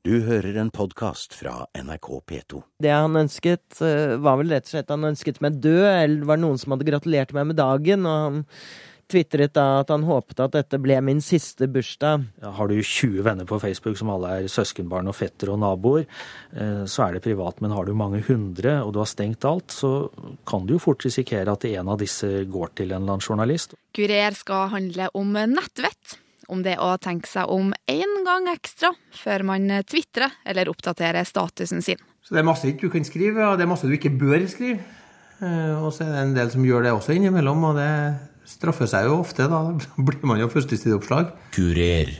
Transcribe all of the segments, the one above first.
Du hører en podkast fra NRK P2. Det han ønsket, eh, var vel rett og slett han ønsket meg død, eller var det noen som hadde gratulert meg med dagen, og han tvitret da at han håpet at dette ble min siste bursdag. Ja, har du 20 venner på Facebook som alle er søskenbarn og fettere og naboer, eh, så er det privat. Men har du mange hundre, og du har stengt alt, så kan du jo fort risikere at en av disse går til en eller annen journalist. Kurer skal handle om nettvett. Om det å tenke seg om én gang ekstra før man tvitrer eller oppdaterer statusen sin. Så det er masse ikke du kan skrive, og det er masse du ikke bør skrive. Eh, Og så er det en del som gjør det også innimellom, og det straffer seg jo ofte. Da blir man jo førstesideoppslag. Kurer,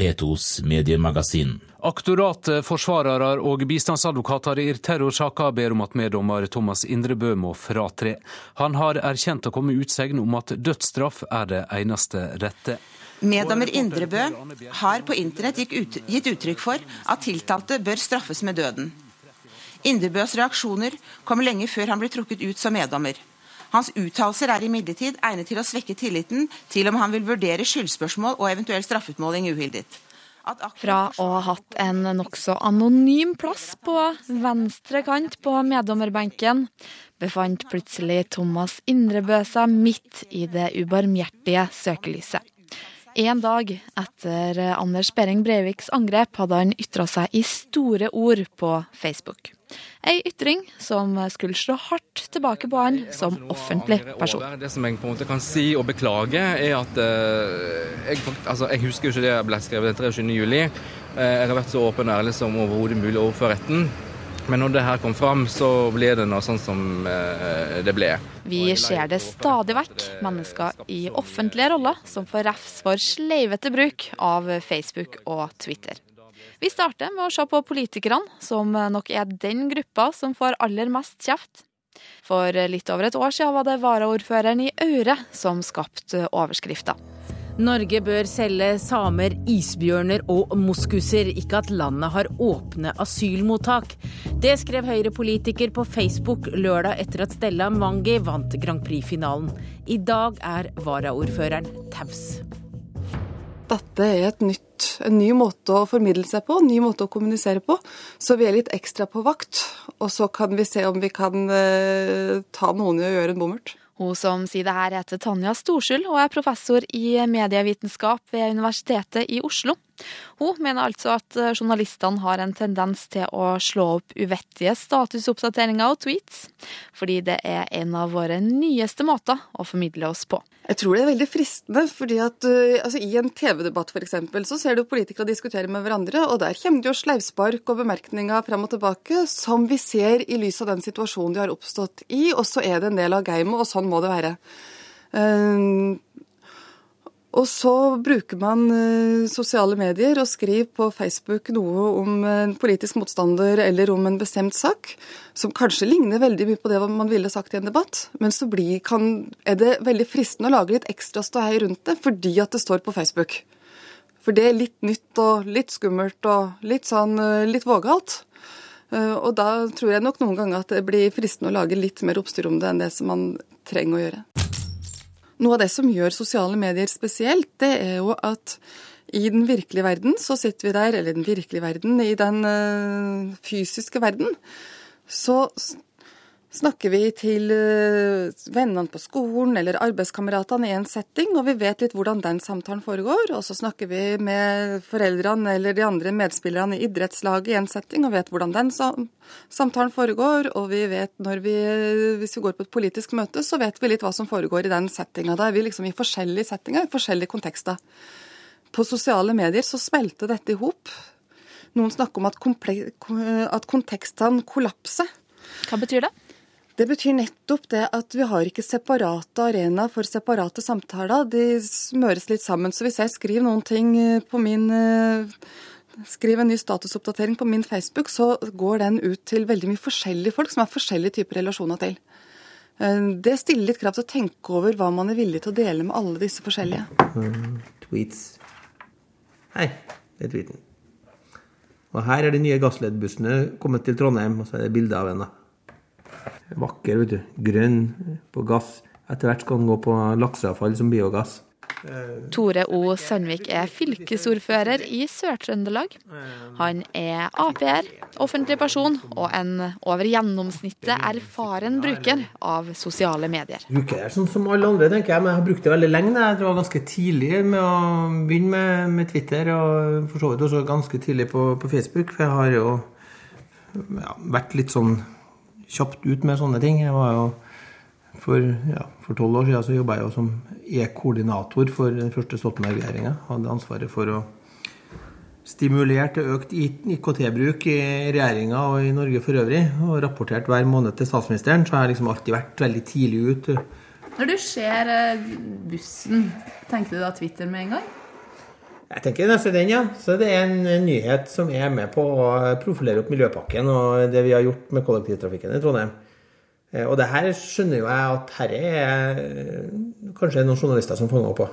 P2s mediemagasin. Aktoratet, forsvarere og bistandsadvokater i terrorsaker ber om at meddommer Thomas Indrebø må fratre. Han har erkjent å komme med utsegn om at dødsstraff er det eneste rette. Meddommer Indrebø har på internett gitt uttrykk for at tiltalte bør straffes med døden. Indrebøs reaksjoner kom lenge før han ble trukket ut som meddommer. Hans uttalelser er imidlertid egnet til å svekke tilliten til om han vil vurdere skyldspørsmål og eventuell straffutmåling uhildet. Fra å ha hatt en nokså anonym plass på venstre kant på meddommerbenken, befant plutselig Thomas Indrebø seg midt i det ubarmhjertige søkelyset. En dag etter Anders Behring Breiviks angrep hadde han ytra seg i store ord på Facebook. Ei ytring som skulle slå hardt tilbake på han som offentlig person. Det som jeg på en måte kan si og beklage, er at eh, jeg, altså, jeg husker jo ikke det jeg ble skrevet den 23. juli. Eh, jeg har vært så åpen og ærlig som overhodet mulig overfor retten. Men når det her kom fram, så ble det nå sånn som eh, det ble. Vi ser det stadig vekk, mennesker i offentlige roller som får refs for sleivete bruk av Facebook og Twitter. Vi starter med å se på politikerne, som nok er den gruppa som får aller mest kjeft. For litt over et år siden var det varaordføreren i Aure som skapte overskrifta. Norge bør selge samer, isbjørner og moskuser, ikke at landet har åpne asylmottak. Det skrev Høyre-politiker på Facebook lørdag etter at Stella Mangi vant Grand Prix-finalen. I dag er varaordføreren taus. Dette er nytt, en ny måte å formidle seg på, en ny måte å kommunisere på. Så vi er litt ekstra på vakt, og så kan vi se om vi kan eh, ta noen i å gjøre en bommert. Hun som sier det her heter Tanja Storskyld og er professor i medievitenskap ved Universitetet i Oslo. Hun mener altså at journalistene har en tendens til å slå opp uvettige statusoppdateringer og tweets, fordi det er en av våre nyeste måter å formidle oss på. Jeg tror det er veldig fristende, fordi at uh, altså, i en TV-debatt f.eks. så ser du politikere diskutere med hverandre, og der kommer det jo sleivspark og bemerkninger frem og tilbake som vi ser i lys av den situasjonen de har oppstått i, og så er det en del av gamet, og sånn må det være. Uh, og så bruker man eh, sosiale medier og skriver på Facebook noe om en politisk motstander eller om en bestemt sak, som kanskje ligner veldig mye på det man ville sagt i en debatt. Men så blir, kan, er det veldig fristende å lage litt ekstra ståhei rundt det fordi at det står på Facebook. For det er litt nytt og litt skummelt og litt sånn eh, litt vågalt. Eh, Og da tror jeg nok noen ganger at det blir fristende å lage litt mer oppstyr om det enn det som man trenger å gjøre. Noe av det som gjør sosiale medier spesielt, det er jo at i den virkelige verden så sitter vi der, eller i den virkelige verden, i den eh, fysiske verden, så snakker vi til eh, vennene på skolen eller arbeidskameratene i en setting, og vi vet litt hvordan den samtalen foregår. Og så snakker vi med foreldrene eller de andre medspillerne i idrettslaget i en setting, og vet hvordan den samtalen foregår. Og vi vet når vi, hvis vi går på et politisk møte, så vet vi litt hva som foregår i den settinga. Da er vi liksom i forskjellige settinger, i forskjellige kontekster. På sosiale medier så smelter dette i hop. Noen snakker om at, at kontekstene kollapser. Hva betyr det? Det betyr nettopp det at vi har ikke separate arenaer for separate samtaler. De smøres litt sammen. Så hvis jeg skriver noen ting eh, på min eh, Skriver en ny statusoppdatering på min Facebook, så går den ut til veldig mye forskjellige folk som har forskjellige typer relasjoner til. Eh, Det stiller litt krav til å tenke over hva man er villig til å dele med alle disse forskjellige. Mm, tweets. Hei, det er tweeten. Og her er de nye gassledbussene kommet til Trondheim, og så er det bilde av en. da. Vakker, vet du. Grønn på gass. Etter hvert skal den gå på lakseavfall som biogass. Tore O. Sandvik er fylkesordfører i Sør-Trøndelag. Han er Ap-er, offentlig person og en over gjennomsnittet erfaren bruker av sosiale medier. Bruker det sånn som alle andre, tenker jeg, men jeg har brukt det veldig lenge. Jeg var ganske tidlig med å begynne med, med Twitter, og for så vidt også ganske tidlig på, på Facebook. For jeg har jo ja, vært litt sånn kjapt ut med sånne ting. Jeg var jo for ja, tolv år siden så jobba jeg jo som e-koordinator for den første Stoltenberg-regjeringa. Hadde ansvaret for å stimulere til økt IKT-bruk i regjeringa og i Norge for øvrig. Og rapportert hver måned til statsministeren. Så har jeg liksom alltid vært veldig tidlig ut. Når du ser eh, bussen, tenkte du da Twitter med en gang? Jeg tenker nesten den, ja. Så det er en nyhet som er med på å profilere opp Miljøpakken og det vi har gjort med kollektivtrafikken i Trondheim. Eh, og det her skjønner jo jeg at her er eh, kanskje noen journalister som fanger opp på.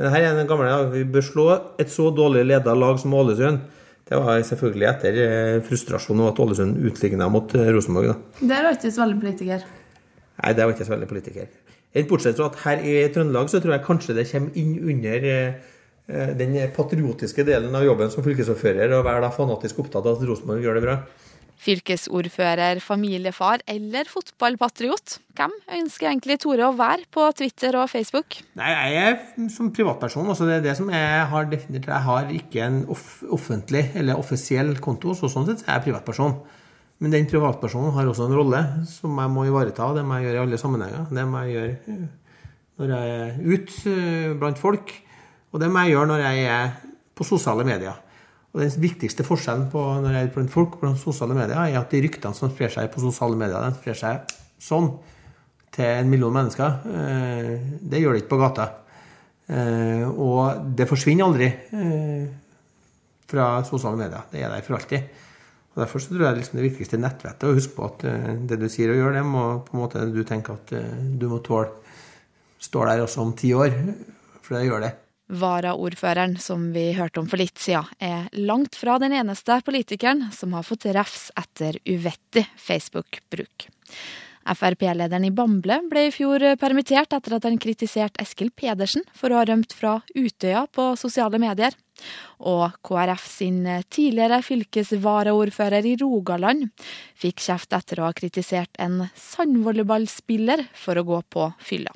Men her er den gamle Vi bør slå et så dårlig leda lag som Ålesund. Det var selvfølgelig etter frustrasjonen frustrasjon over at Ålesund utligna mot Rosenborg. Da. Der var ikke så veldig politiker? Nei, det var ikke så veldig politiker. Bortsett fra at her i Trøndelag så tror jeg kanskje det kommer inn under den patriotiske delen av jobben som fylkesordfører og være da fanatisk opptatt av at Rosenborg gjør det bra. Fylkesordfører, familiefar eller fotballpatriot? Hvem ønsker egentlig Tore å være på Twitter og Facebook? Nei, Jeg er som privatperson. Altså det er det som jeg har definert. Jeg har ikke en off offentlig eller offisiell konto, så sånn sett er jeg privatperson. Men den privatpersonen har også en rolle som jeg må ivareta. Det må jeg gjøre i alle sammenhenger. Det må jeg gjøre eh, når jeg er ute eh, blant folk, og det må jeg gjøre når jeg er på sosiale medier. Og Den viktigste forskjellen på når jeg er blant folk på sosiale medier, er at de ryktene som sprer seg på sosiale medier, de sprer seg sånn til en million mennesker. Eh, det gjør det ikke på gata. Eh, og det forsvinner aldri eh, fra sosiale medier. Det er der for alltid. Og Derfor så tror jeg liksom det viktigste er nettvettet. Å huske på at det du sier og gjør, det må på en måte du tenker at du må tåle står der også om ti år. For det gjør det. Varaordføreren, som vi hørte om for litt siden, er langt fra den eneste politikeren som har fått refs etter uvettig Facebook-bruk. Frp-lederen i Bamble ble i fjor permittert etter at han kritiserte Eskil Pedersen for å ha rømt fra Utøya på sosiale medier. Og KrF sin tidligere fylkesvaraordfører i Rogaland fikk kjeft etter å ha kritisert en sandvolleyballspiller for å gå på fylla.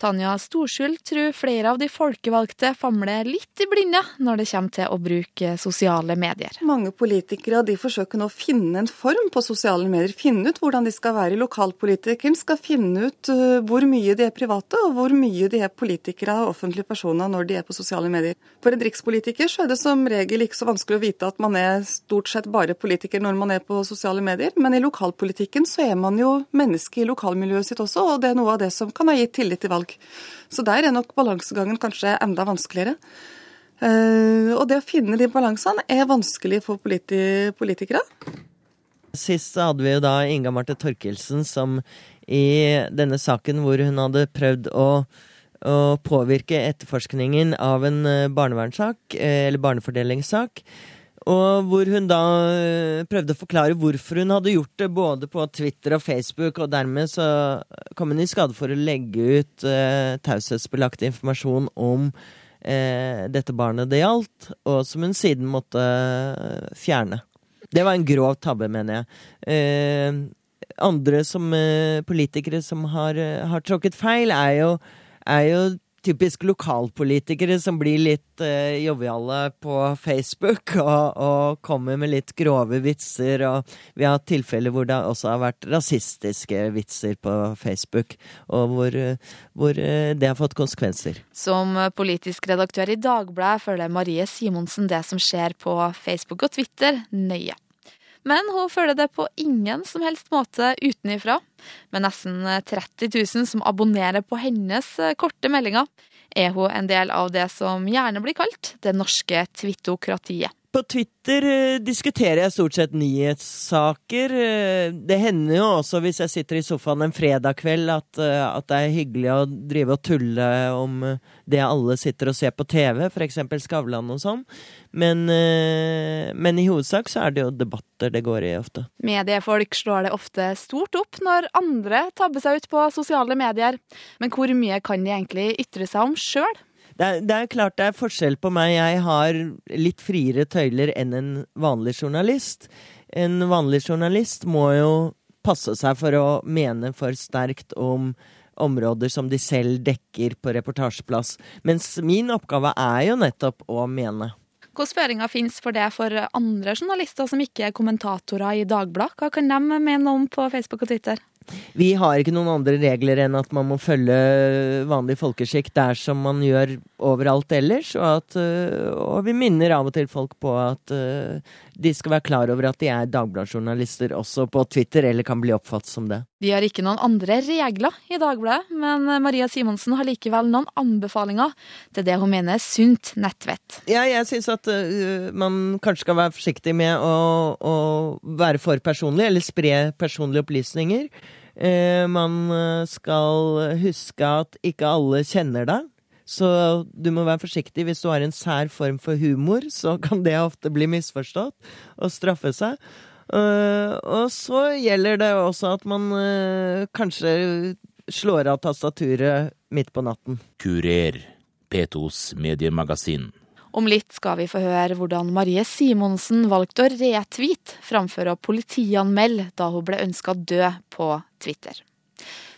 Tanja Storskjul tror flere av de folkevalgte famler litt i blinde når det kommer til å bruke sosiale medier. Mange politikere de forsøker nå å finne en form på sosiale medier. Finne ut hvordan de skal være. Lokalpolitikeren skal finne ut uh, hvor mye de er private, og hvor mye de er politikere og offentlige personer når de er på sosiale medier. For en rikspolitiker så er det som regel ikke så vanskelig å vite at man er stort sett bare politiker når man er på sosiale medier, men i lokalpolitikken så er man jo menneske i lokalmiljøet sitt også, og det er noe av det som kan ha gitt tillit til valg. Så der er nok balansegangen kanskje enda vanskeligere. Eh, og det å finne de balansene er vanskelig for politi politikere. Sist hadde vi jo da Inga Marte Torkelsen som i denne saken hvor hun hadde prøvd å, å påvirke etterforskningen av en eh, barnevernssak, eh, eller barnefordelingssak, og hvor hun da eh, prøvde å forklare hvorfor hun hadde gjort det både på Twitter og Facebook, og dermed så kom hun i skade for å legge ut eh, taushetsbelagt informasjon om eh, dette barnet det gjaldt, og som hun siden måtte eh, fjerne. Det var en grov tabbe, mener jeg. Eh, andre som eh, politikere som har, har tråkket feil, er jo, er jo typisk lokalpolitikere som blir litt uh, joviale på Facebook og, og, kommer med litt grove vitser. Og vi har hatt tilfeller hvor det også har vært rasistiske vitser på Facebook, og hvor, uh, hvor uh, det har fått konsekvenser. Som politisk redaktør i Dagbladet følger Marie Simonsen det som skjer på Facebook og Twitter, nøye. Men hun følger det på ingen som helst måte utenifra. Med nesten 30 000 som abonnerer på hennes korte meldinger, er hun en del av det som gjerne blir kalt det norske twittokratiet. På Twitter eh, diskuterer jeg stort sett nyhetssaker. Eh, det hender jo også hvis jeg sitter i sofaen en fredag kveld at, eh, at, det er hyggelig å drive og tulle om det alle sitter og ser på TV, f.eks. Skavlan og sånn. Men, men, i hovedsak så er det jo debatter det går i ofte. Mediefolk slår det ofte stort opp når andre tabber seg ut på sosiale medier. Men hvor mye kan de egentlig ytre seg om sjøl? Det er, klart det er forskjell på meg. Jeg har litt friere tøyler enn en vanlig journalist. En vanlig journalist må jo passe seg for å mene for sterkt om områder som de selv dekker på reportasjeplass. Mens min oppgave er jo nettopp å mene. Hvilke føringer finnes for det for andre journalister som ikke er kommentatorer i Dagbladet? Hva kan de mene om på Facebook og Twitter? Vi har ikke noen andre regler enn at man må følge vanlig folkeskikk der som man gjør overalt ellers. Og, at, øh, og vi minner av og til folk på at øh, de skal være klar over at de er Dagbladet-journalister også på Twitter, eller kan bli oppfattet som det. Vi har ikke noen andre regler i Dagbladet, men Maria Simonsen har likevel noen anbefalinger til det hun mener er sunt nettvett. Ja, jeg syns at uh, man kanskje skal være forsiktig med å, å være for personlig, eller spre personlige opplysninger. Uh, man skal huske at ikke alle kjenner deg. Så du må være forsiktig. Hvis du har en sær form for humor, så kan det ofte bli misforstått og straffe seg. Uh, og så gjelder det også at man kanskje slår av tastaturet midt på natten. Kurer, P2s mediemagasin. Om litt skal vi få høre hvordan Marie Simonsen valgte å retweete framfor å politianmelde da hun ble ønska død på Twitter.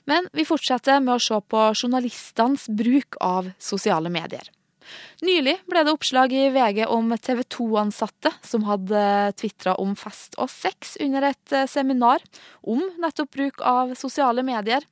Men vi fortsetter med å se på journalistenes bruk av sosiale medier. Nylig ble det oppslag i VG om TV 2-ansatte som hadde tvitra om fest og sex under et seminar om nettopp bruk av sosiale medier.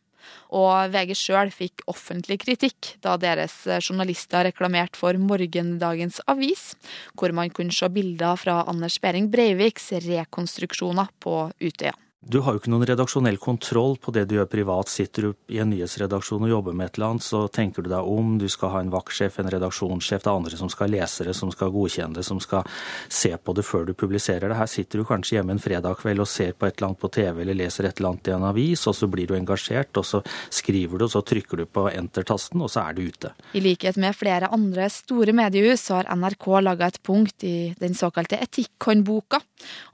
Og VG sjøl fikk offentlig kritikk da deres journalister reklamerte for morgendagens avis, hvor man kunne se bilder fra Anders Behring Breiviks rekonstruksjoner på Utøya. Du har jo ikke noen redaksjonell kontroll på det du gjør privat. Sitter du i en nyhetsredaksjon og jobber med et eller annet, så tenker du deg om. Du skal ha en vaktsjef, en redaksjonssjef, det er andre som skal lese det, som skal godkjenne det, som skal se på det før du publiserer det. Her sitter du kanskje hjemme en fredag kveld og ser på et eller annet på TV eller leser et eller annet i en avis, og så blir du engasjert, og så skriver du, og så trykker du på enter-tasten, og så er du ute. I likhet med flere andre store mediehus har NRK laga et punkt i den såkalte Etikkhåndboka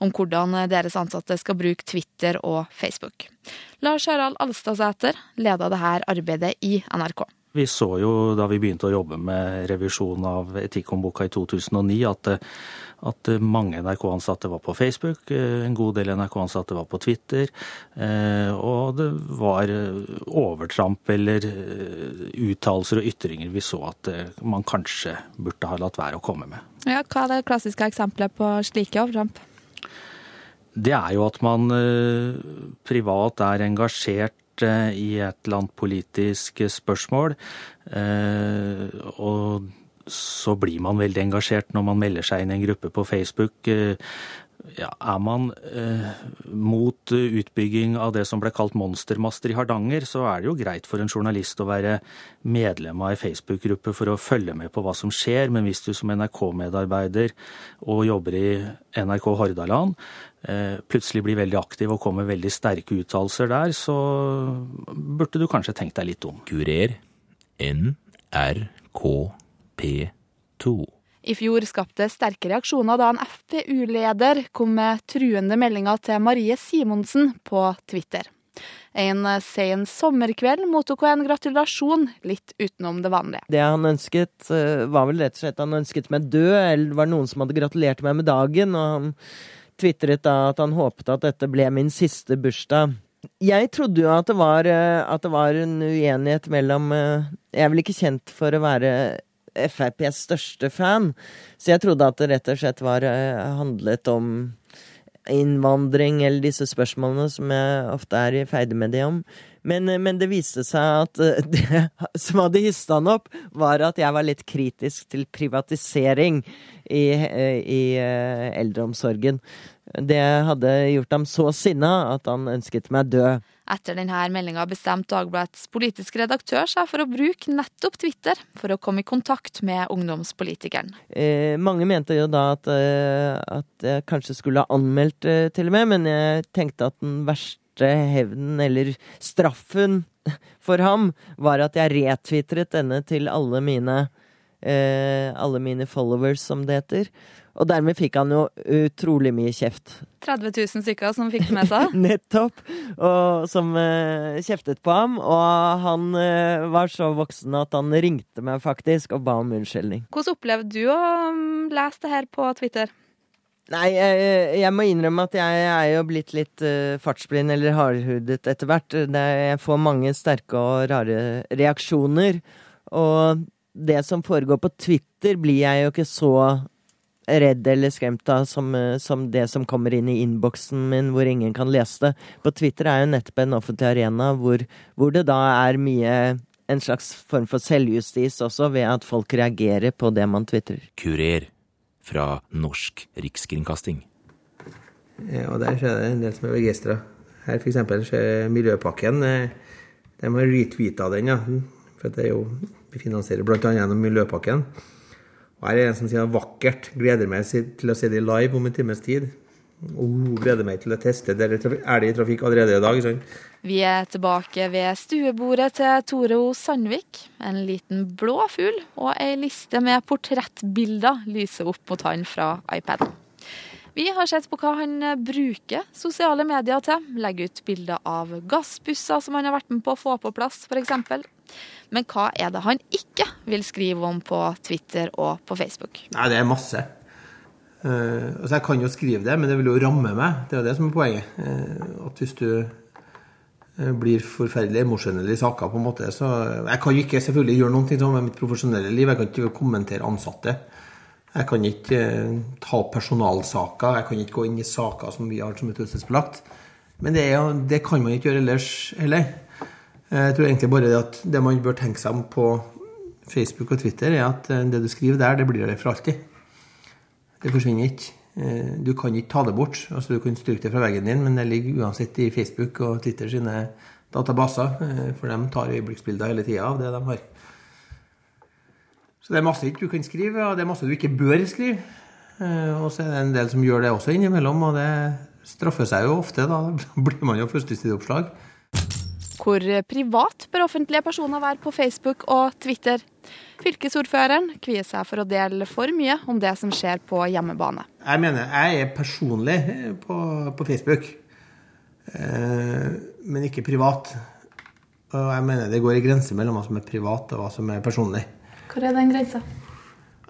om hvordan deres ansatte skal bruke Twitter Twitter og Facebook. Lars Harald Alstadsæter leda dette arbeidet i NRK. Vi så jo da vi begynte å jobbe med revisjon av etikkhåndboka i 2009, at, at mange NRK-ansatte var på Facebook, en god del NRK-ansatte var på Twitter. Eh, og det var overtramp eller uttalelser og ytringer vi så at man kanskje burde ha latt være å komme med. Ja, hva er det klassiske eksempelet på slike overtramp? Det er jo at man eh, privat er engasjert eh, i et eller annet politisk spørsmål. Eh, og så blir man veldig engasjert når man melder seg inn i en gruppe på Facebook. Ja, er man eh, mot utbygging av det som ble kalt monstermaster i Hardanger, så er det jo greit for en journalist å være medlem av ei Facebook-gruppe for å følge med på hva som skjer. Men hvis du som NRK-medarbeider og jobber i NRK Hordaland eh, plutselig blir veldig aktiv og kommer veldig sterke uttalelser der, så burde du kanskje tenkt deg litt om. Kurer NRK-P2 i fjor skapte sterke reaksjoner da en FpU-leder kom med truende meldinger til Marie Simonsen på Twitter. En sen sommerkveld mottok hun en gratulasjon litt utenom det vanlige. Det han ønsket, eh, var vel rett og slett han ønsket meg død, eller var det noen som hadde gratulert meg med dagen, og han tvitret da at han håpet at dette ble min siste bursdag. Jeg trodde jo at det var, eh, at det var en uenighet mellom eh, Jeg er vel ikke kjent for å være FrPs største fan. Så jeg trodde at det rett og slett var, eh, handlet om innvandring eller disse spørsmålene som jeg ofte er i feide med det om. Men, eh, men, det viste seg at eh, det som hadde hissa han opp, var at jeg var litt kritisk til privatisering i, i eldreomsorgen. Det hadde gjort ham så sinna at han ønsket meg død. Etter denne meldinga bestemte Dagbladets politiske redaktør seg for å bruke nettopp Twitter for å komme i kontakt med ungdomspolitikeren. Eh, mange mente jo da at, eh, at jeg kanskje skulle ha anmeldt eh, til og med, men jeg tenkte at den verste hevnen, eller straffen, for ham var at jeg retvitret denne til alle mine, eh, alle mine followers, som det heter. Og dermed fikk han jo utrolig mye kjeft. 30 000 stykker som fikk det med seg? Nettopp. Og som eh, kjeftet på ham. Og han eh, var så voksen at han ringte meg faktisk og ba om unnskyldning. Hvordan opplevde du å um, lese det her på Twitter? Nei, jeg, jeg, må innrømme at jeg er jo blitt litt uh, fartsblind eller hardhudet etter hvert. Jeg får mange sterke og rare reaksjoner. Og det som foregår på Twitter, blir jeg jo ikke så redd eller skremt av som, eh, som det som kommer inn i innboksen min, hvor ingen kan lese det. På Twitter er jo nettopp en offentlig arena hvor, hvor det da er mye en slags form for selvjustis også, ved at folk reagerer på det man tvitrer. Kurer fra Norsk Rikskringkasting. Ja, og der er det en del som er begeistra. Her f.eks. Miljøpakken. eh, De har retweeta den, ja. For det er jo, vi finansierer bl.a. gjennom Miljøpakken. Og her er det en som sier vakkert. Gleder meg til å se de live om en times tid. Oh, gleder meg til å teste. Dere er det i trafikk allerede i dag. Sånn. Vi er tilbake ved stuebordet til Tore O. Sandvik. En liten blå fugl og ei liste med portrettbilder lyser opp mot han fra iPaden. Vi har sett på hva han bruker sosiale medier til. Legger ut bilder av gassbusser som han har vært med på å få på plass, f.eks. Men hva er det han ikke vil skrive om på Twitter og på Facebook? Nei, det er masse. Uh, altså Jeg kan jo skrive det, men det vil jo ramme meg. Det er jo det som er poenget. Uh, at hvis du uh, blir forferdelig emosjonell i saker, på en måte, så Jeg kan jo ikke selvfølgelig gjøre noe sånn med mitt profesjonelle liv. Jeg kan ikke kommentere ansatte. Jeg kan ikke ta opp personalsaker. Jeg kan ikke gå inn i saker som vi har som er taushetsbelagt. Men det, er, det kan man ikke gjøre ellers heller. Jeg tror egentlig bare det at det man bør tenke seg om på Facebook og Twitter, er at det du skriver der, det blir der for alltid. Det forsvinner ikke. Eh, du kan ikke ta det bort. altså Du kan stryke det fra veggen din, men det ligger uansett i Facebook og Twitter sine databaser. Eh, for de tar øyeblikksbilder hele tida av det de har. Så det er masse du kan skrive, og det er masse du ikke bør skrive. Og så er det en del som gjør det også innimellom, og det straffer seg jo ofte. Da blir man jo førstesideoppslag. Hvor privat bør offentlige personer være på Facebook og Twitter? Fylkesordføreren kvier seg for å dele for mye om det som skjer på hjemmebane. Jeg mener, jeg er personlig på, på Facebook, eh, men ikke privat. Og jeg mener det går i grense mellom hva som er privat og hva som er personlig. Hvor er den grensa?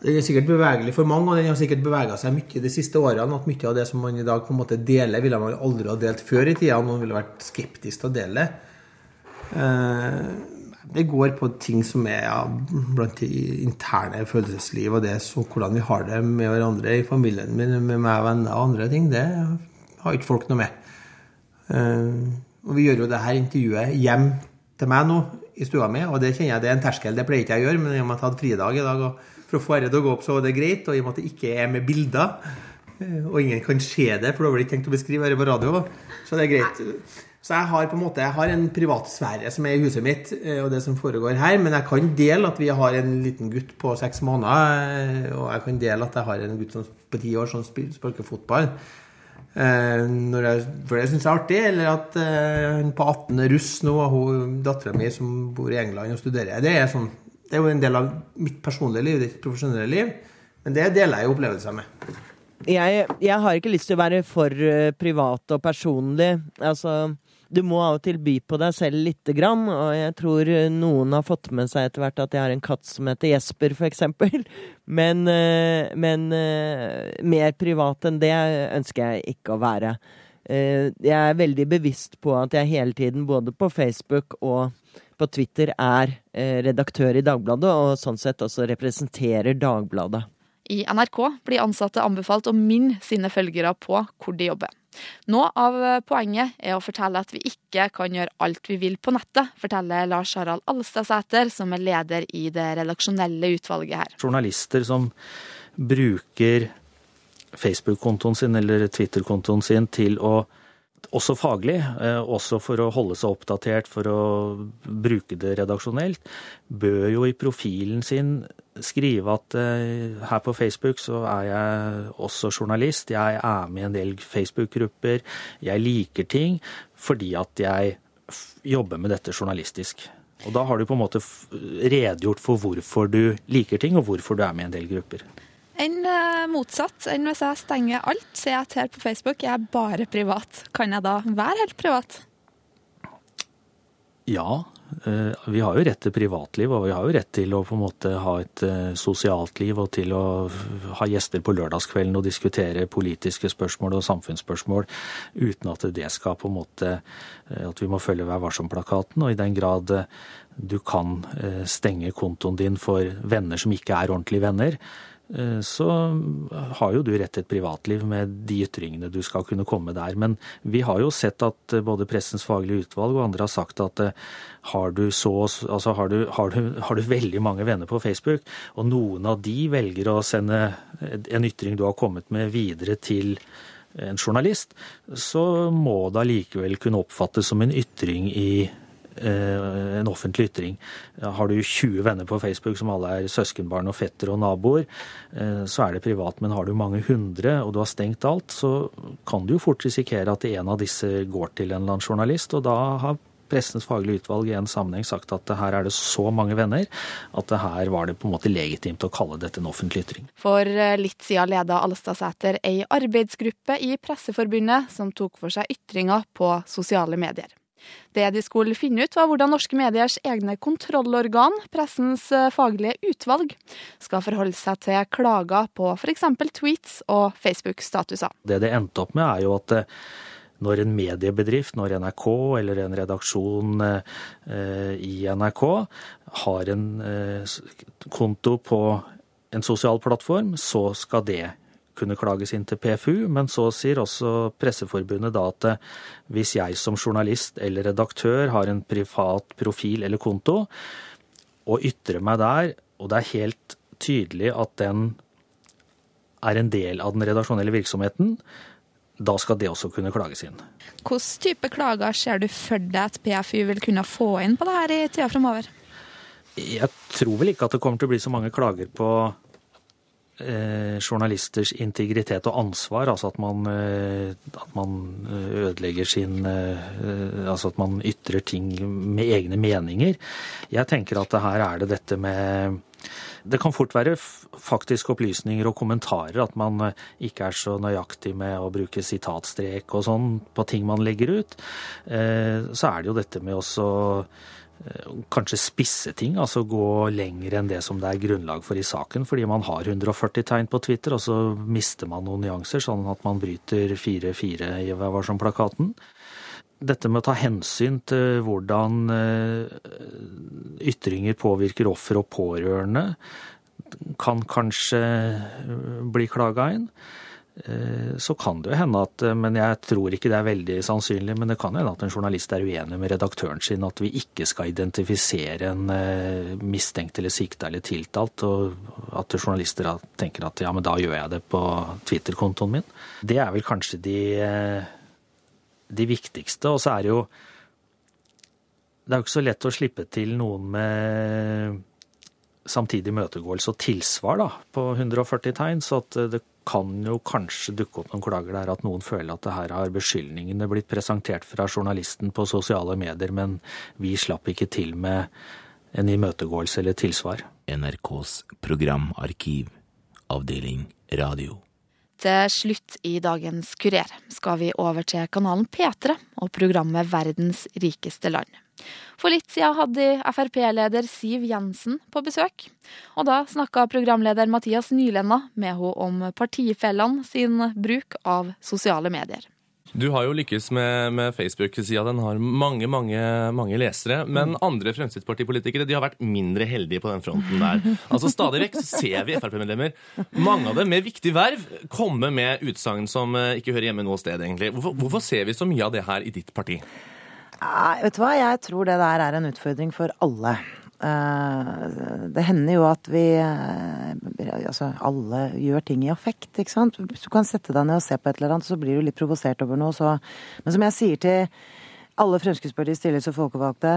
Den er sikkert bevegelig for mange, og den har sikkert bevega seg mye de siste årene. At mye av det som man i dag på en måte deler, ville man aldri ha delt før i tida. Noen ville vært skeptisk til å dele det. Eh, det går på ting som er ja, blant de interne følelsesliv, og det så hvordan vi har det med hverandre i familien min, med meg og venner og andre ting. Det har ikke folk noe med. Eh, og vi gjør jo det her intervjuet hjem til meg nå i stua mi, og det kjenner jeg det er en terskel. Det pleier ikke jeg å gjøre, men i og med at jeg hadde fridag i dag, for å få dette til å gå opp, så det greit. Og i og med at det ikke er med bilder, eh, og ingen kan se det, for da blir det ikke tenkt å beskrive her på radio, så det er greit. Så jeg har på en måte, jeg har en privatsfære som er i huset mitt, eh, og det som foregår her. Men jeg kan dele at vi har en liten gutt på seks måneder, eh, og jeg kan dele at jeg har en gutt som på ti år som spiller fotball. Eh, jeg, for det syns jeg er artig. Eller at han på 18 er russ nå, og dattera mi som bor i England og studerer. Det er, sånn, det er jo en del av mitt personlige liv, ditt profesjonelle liv. Men det deler jeg opplevelser med. Jeg, jeg, har ikke lyst til å være for privat og personlig. Altså du må av og til by på deg selv lite grann, og jeg tror noen har fått med seg etter hvert at jeg har en katt som heter Jesper, for eksempel. Men, eh, men eh, mer privat enn det ønsker jeg ikke å være. Eh, jeg er veldig bevisst på at jeg hele tiden, både på Facebook og på Twitter, er redaktør i Dagbladet, og sånn sett også representerer Dagbladet. I NRK blir ansatte anbefalt å minne sine følgere på hvor de jobber. Noe av poenget er å fortelle at vi ikke kan gjøre alt vi vil på nettet, forteller Lars Harald Alstadsæter, som er leder i det redaksjonelle utvalget her. Journalister som bruker Facebook-kontoen sin eller Twitter-kontoen sin til å også faglig, eh, også for å holde seg oppdatert, for å bruke det redaksjonelt, bør jo i profilen sin skrive at uh, her på Facebook så er jeg også journalist. Jeg er med i en del Facebook-grupper. Jeg liker ting fordi at jeg jobber med dette journalistisk. Og da har du på en måte redegjort for hvorfor du liker ting, og hvorfor du er med i en del grupper. Enn eh, motsatt. Enn hvis jeg stenger alt, sier jeg til på Facebook jeg er bare privat. Kan jeg da være helt privat? Ja, eh, vi har jo rett til privatliv, og vi har jo rett til å på en måte ha et eh, sosialt liv og til å ha gjester på lørdagskvelden og diskutere politiske spørsmål og samfunnsspørsmål uten at det skal på en måte At vi må følge Vær varsom-plakaten. Og i den grad du kan stenge kontoen din for venner som ikke er ordentlige venner, så har jo du rett til et privatliv med de ytringene du skal kunne komme der. Men vi har jo sett at eh, både Pressens faglige utvalg og andre har sagt at eh, har du, så, altså har du, har du, har du veldig mange venner på Facebook, og noen av de velger å sende en ytring du har kommet med videre til en journalist, så må det allikevel kunne oppfattes som en ytring i Eh, en offentlig ytring. Har du 20 venner på Facebook som alle er søskenbarn og fettere og naboer, eh, så er det privat. Men har du mange hundre og du har stengt alt, så kan du jo fort risikere at en av disse går til en eller annen journalist. Og da har Pressens faglige utvalg i en sammenheng sagt at her er det så mange venner at her var det på en måte legitimt å kalle dette en offentlig ytring. For eh, litt siden leda Alstadsæter ei arbeidsgruppe i Presseforbundet som tok for seg ytringer på sosiale medier. Det de skulle finne ut, var hvordan norske mediers egne kontrollorgan, pressens eh, faglige utvalg, skal forholde seg til klager på f.eks. tweets og Facebook-statuser. Det det endte opp med, er jo at eh, når en mediebedrift, når NRK eller en redaksjon eh, i NRK har en konto på en sosial plattform, så skal det kunne klages inn til PFU, men så sier også Presseforbundet da at eh, hvis jeg som journalist eller redaktør har en privat profil eller konto, og ytrer meg der, og det er helt tydelig at den er en del av den redaksjonelle virksomheten, da skal det også kunne klages inn. Hvilken type klager ser du for deg at PFU vil kunne få inn på det her i tida framover? Jeg tror vel ikke at det kommer til å bli så mange klager på eh, journalisters integritet og ansvar, altså at man, eh, at man eh, ødelegger sin eh, Altså at man ytrer ting med egne meninger. Jeg tenker at her er det dette med det kan fort være faktiske opplysninger og kommentarer, at man eh, ikke er så nøyaktig med å bruke sitatstrek og sånn på ting man legger ut. Eh, så er det jo dette med også kanskje spisse ting, altså gå lenger enn det som det er grunnlag for i saken. Fordi man har 140 tegn på Twitter, og så mister man noen nyanser, sånn at man bryter 4-4 i Hva var som-plakaten. Dette med å ta hensyn til hvordan eh, ytringer påvirker offer og pårørende, kan kanskje bli klaga inn. Eh, så kan det jo hende at eh, Men jeg tror ikke det er veldig sannsynlig, men det kan hende at en journalist er uenig med redaktøren sin at vi ikke skal identifisere en eh, mistenkt eller sikta eller tiltalt, og at journalister tenker at ja, men da gjør jeg det på Twitter-kontoen min. Det er vel kanskje de, de viktigste. Og så er det jo Det er jo ikke så lett å slippe til noen med samtidig imøtegåelse og tilsvar da, på 140 tegn, så at det kan jo kanskje dukke opp noen klager der at noen føler at det her har beskyldningene blitt presentert fra journalisten på sosiale medier, men vi slapp ikke til med en imøtegåelse eller tilsvar. NRKs programarkiv, avdeling radio. Til slutt i dagens Kurer skal vi over til kanalen P3 og programmet Verdens rikeste land. For litt siden hadde Frp-leder Siv Jensen på besøk. Og da snakka programleder Mathias Nylenda med henne om partifellene sin bruk av sosiale medier. Du har jo lykkes med, med Facebook-sida. Den har mange mange, mange lesere. Men mm. andre Fremskrittspartipolitikere de har vært mindre heldige på den fronten der. Altså Stadig vekk ser vi Frp-medlemmer, mange av dem med viktig verv, komme med utsagn som eh, ikke hører hjemme noe sted, egentlig. Hvorfor, hvorfor ser vi så mye av det her i ditt parti? Ja, vet du hva, jeg tror det der er en utfordring for alle. Eh, det hender jo at vi eh, Altså, alle gjør ting i affekt, ikke sant. Hvis du kan sette deg ned og se på et eller annet, så blir du litt provosert over noe, så Men som jeg sier til alle Fremskrittspartiets stillings- og folkevalgte,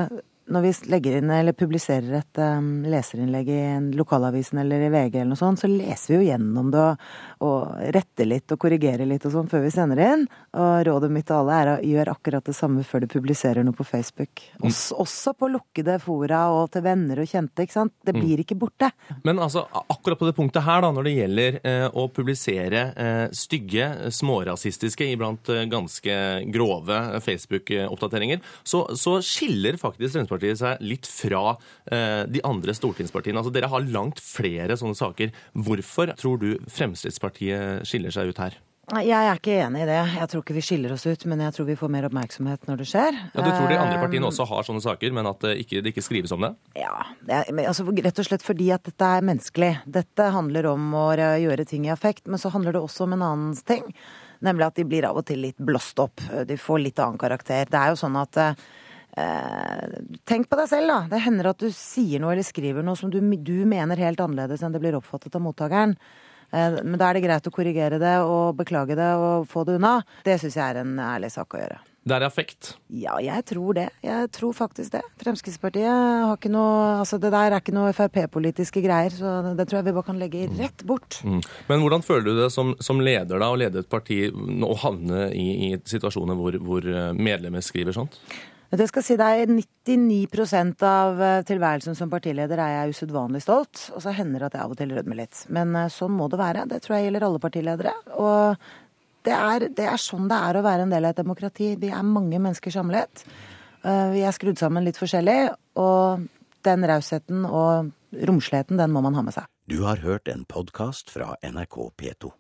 når vi legger inn eller publiserer et um, leserinnlegg i en lokalavisen eller i VG eller noe sånt, så leser vi jo gjennom det og, og retter litt og korrigerer litt og sånn før vi sender inn. Og rådet mitt til alle er å gjøre akkurat det samme før du publiserer noe på Facebook. Også, også på lukkede fora og til venner og kjente, ikke sant. Det blir ikke borte. Men altså, akkurat på det punktet her, da, når det gjelder eh, å publisere eh, stygge, smårasistiske, iblant eh, ganske grove Facebook-oppdateringer, så, så skiller faktisk Fremskrittspartiet seg litt fra eh, de andre stortingspartiene. Altså, Dere har langt flere sånne saker. Hvorfor tror du Fremskrittspartiet skiller seg ut her? Jeg er ikke enig i det. Jeg tror ikke vi skiller oss ut, men jeg tror vi får mer oppmerksomhet når det skjer. Ja, Du tror de andre Eh, partiene også har sånne saker, men at det ikke, det ikke skrives om det? Ja, altså, rett og slett fordi at dette er menneskelig. Dette handler om å gjøre ting i affekt, men så handler det også om en annen ting. Nemlig at de blir av og til litt blåst opp. De får litt annen karakter. Det er jo sånn at eh, Tenk på deg selv, da. Det hender at du sier noe eller skriver noe som du, du mener helt annerledes enn det blir oppfattet av mottakeren. Eh, men da er det greit å korrigere det og beklage det og få det unna. Det syns jeg er en ærlig sak å gjøre. Det er affekt. Ja, jeg tror det. Jeg tror faktisk det. Fremskrittspartiet har ikke noe Altså, det der er ikke noe Frp-politiske greier, så det tror jeg vi bare kan legge rett bort. Mm. Men hvordan føler du det som, som leder da, å lede et parti å havne i, i situasjoner hvor, hvor eh, medlemmer skriver sånt? Jeg skal si deg, 99 av eh, tilværelsen som partileder er jeg usedvanlig stolt. Og så hender det at jeg av og til rødmer litt. Men eh, sånn må det være. Det tror jeg gjelder alle partiledere. Og det er, det er sånn det er å være en del av et demokrati. Vi er mange mennesker samlet. Eh, Vi er skrudd sammen litt forskjellig. Og den rausheten og romsligheten, den må man ha med seg. Du har hørt en podkast fra NRK P2.